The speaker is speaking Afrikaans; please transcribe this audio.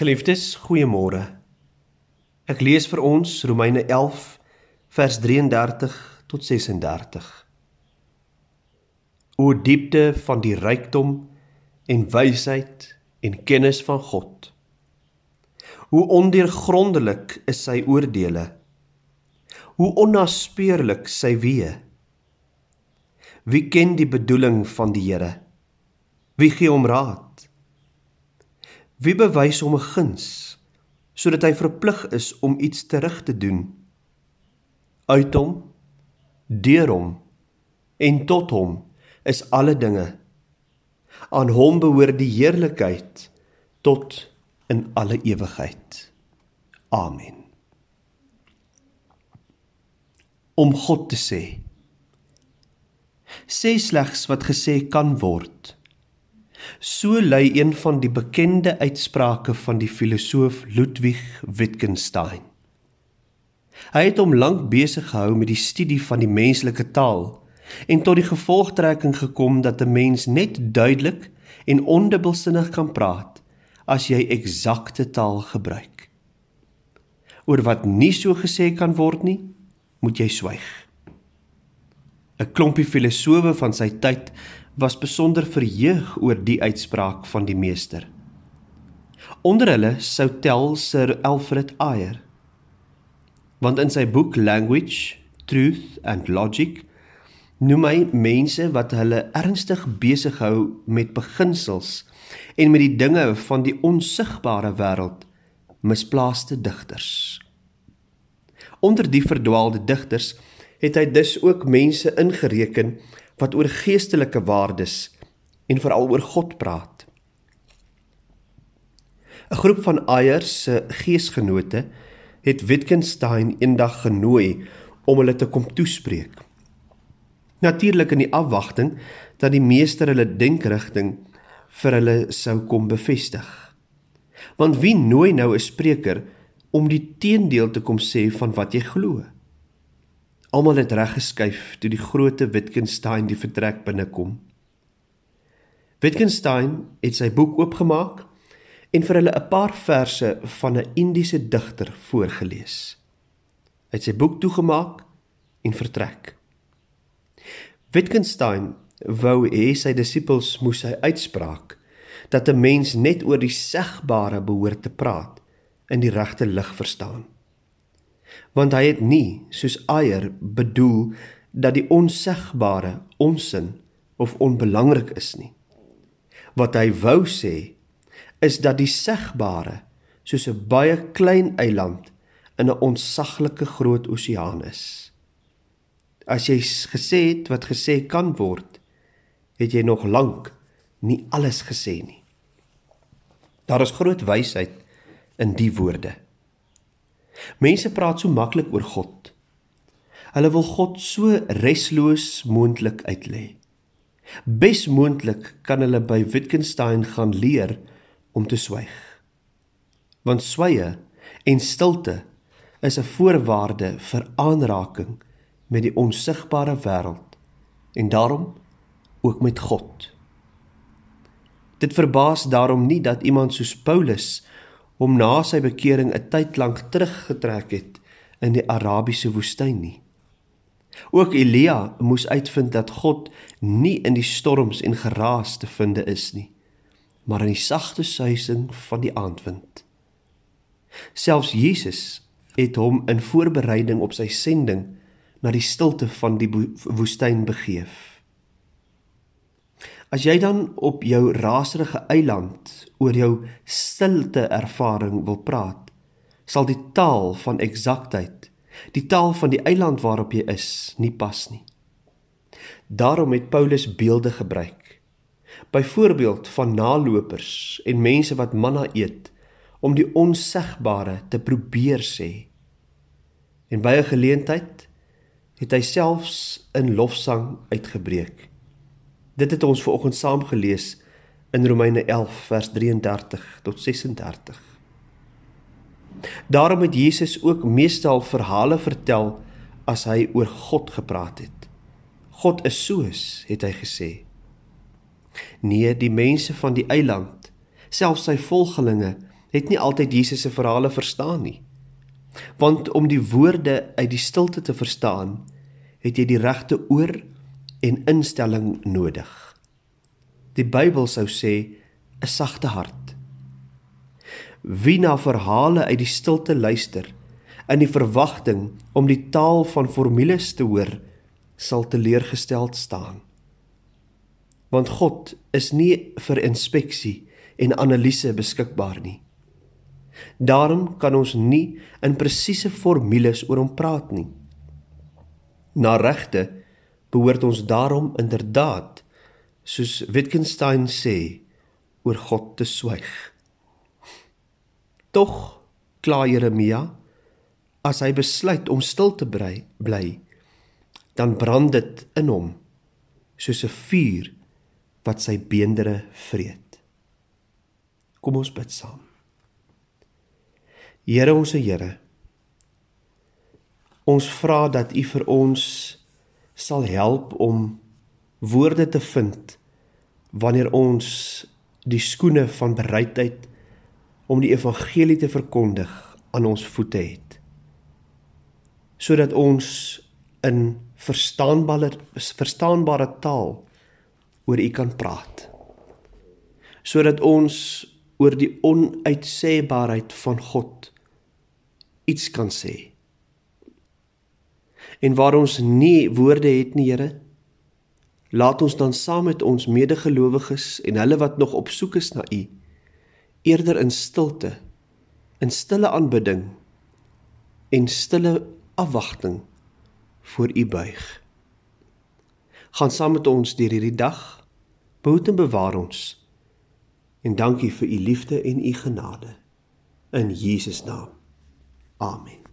Geliefdes, goeiemôre. Ek lees vir ons Romeine 11 vers 33 tot 36. O diepte van die rykdom en wysheid en kennis van God. Hoe ondeurgrondelik is sy oordeele. Hoe onnaspeurlik sy weë. Wie ken die bedoeling van die Here? Wie gee hom raad? Wie bewys hom 'n guns sodat hy verplig is om iets terug te doen? Uit hom, deur hom en tot hom is alle dinge. Aan hom behoort die heerlikheid tot in alle ewigheid. Amen. Om God te sê. Sê slegs wat gesê kan word. So lei een van die bekende uitsprake van die filosoof Ludwig Wittgenstein. Hy het hom lank besig gehou met die studie van die menslike taal en tot die gevolgtrekking gekom dat 'n mens net duidelik en ondubbelsinnig kan praat as jy eksakte taal gebruik. Oor wat nie so gesê kan word nie, moet jy swyg. 'n Klompie filosowe van sy tyd was besonder verheug oor die uitspraak van die meester. Onder hulle sou tel Sir Alfred Ayer. Want in sy boek Language, Truth and Logic noem hy mense wat hulle ernstig besig hou met beginsels en met die dinge van die onsigbare wêreld misplaaste digters. Onder die verdwaalde digters het hy dus ook mense ingereken wat oor geestelike waardes en veral oor God praat. 'n Groep van Ayers se geesgenote het Wittgenstein eendag genooi om hulle te kom toespreek. Natuurlik in die afwagting dat die meester hulle denkerigting vir hulle sou kom bevestig. Want wie nooi nou 'n spreker om die teendeel te kom sê van wat jy glo? Almal het reg geskuif toe die groot Wittgenstein die vertrek binnekom. Wittgenstein het sy boek oopgemaak en vir hulle 'n paar verse van 'n Indiese digter voorgeles. Hy het sy boek toegemaak en vertrek. Wittgenstein wou hê sy disippels moes sy uitspraak dat 'n mens net oor die segbare behoort te praat in die regte lig verstaan want hy het nie soos eier bedoel dat die onsegbare onsin of onbelangrik is nie. Wat hy wou sê is dat die segbare soos 'n baie klein eiland in 'n onsaglike groot oseaan is. As jy gesê het wat gesê kan word, het jy nog lank nie alles gesê nie. Daar is groot wysheid in die woorde. Mense praat so maklik oor God. Hulle wil God so resloos moontlik uitlê. Besmoontlik kan hulle by Wittgenstein gaan leer om te swyg. Want swye en stilte is 'n voorwaarde vir aanraking met die onsigbare wêreld en daarom ook met God. Dit verbaas daarom nie dat iemand soos Paulus hom na sy bekering 'n tyd lank teruggetrek het in die Arabiese woestyn nie. Ook Elia moes uitvind dat God nie in die storms en geraas te vind is nie, maar in die sagte suising van die aandwind. Selfs Jesus het hom in voorbereiding op sy sending na die stilte van die woestyn begeef. As jy dan op jou raserige eiland oor jou stilte ervaring wil praat, sal die taal van eksaktheid, die taal van die eiland waarop jy is, nie pas nie. Daarom het Paulus beelde gebruik. Byvoorbeeld van nalopers en mense wat manna eet om die onsegbare te probeer sê. En by 'n geleentheid het hy selfs in lofsang uitgebreek. Dit het ons vanoggend saam gelees in Romeine 11 vers 33 tot 36. Daarom het Jesus ook meestal verhale vertel as hy oor God gepraat het. God is soos, het hy gesê. Nee, die mense van die eiland, selfs sy volgelinge, het nie altyd Jesus se verhale verstaan nie. Want om die woorde uit die stilte te verstaan, het jy die regte oor en instelling nodig. Die Bybel sou sê 'n sagte hart. Wie na verhale uit die stilte luister in die verwagting om die taal van formules te hoor, sal teleurgesteld staan. Want God is nie vir inspeksie en analise beskikbaar nie. Daarom kan ons nie in presiese formules oor hom praat nie. Na regte behoort ons daarom inderdaad soos Wittgenstein sê oor God te swyg. Tog kla Jeremia as hy besluit om stil te bly, bly dan brand dit in hom soos 'n vuur wat sy beendere vreet. Kom ons bid saam. Here ons Here, ons vra dat U vir ons sal help om woorde te vind wanneer ons die skoene van bereidheid om die evangelie te verkondig aan ons voete het sodat ons in verstaanbare verstaanbare taal oor u kan praat sodat ons oor die onuitsêbaarheid van God iets kan sê en waar ons nie woorde het nie Here laat ons dan saam met ons medegelowiges en hulle wat nog op soek is na u eerder in stilte in stille aanbidding en stille afwagting voor u buig. Gaan saam met ons deur hierdie dag. Behoed en bewaar ons. En dankie vir u liefde en u genade in Jesus naam. Amen.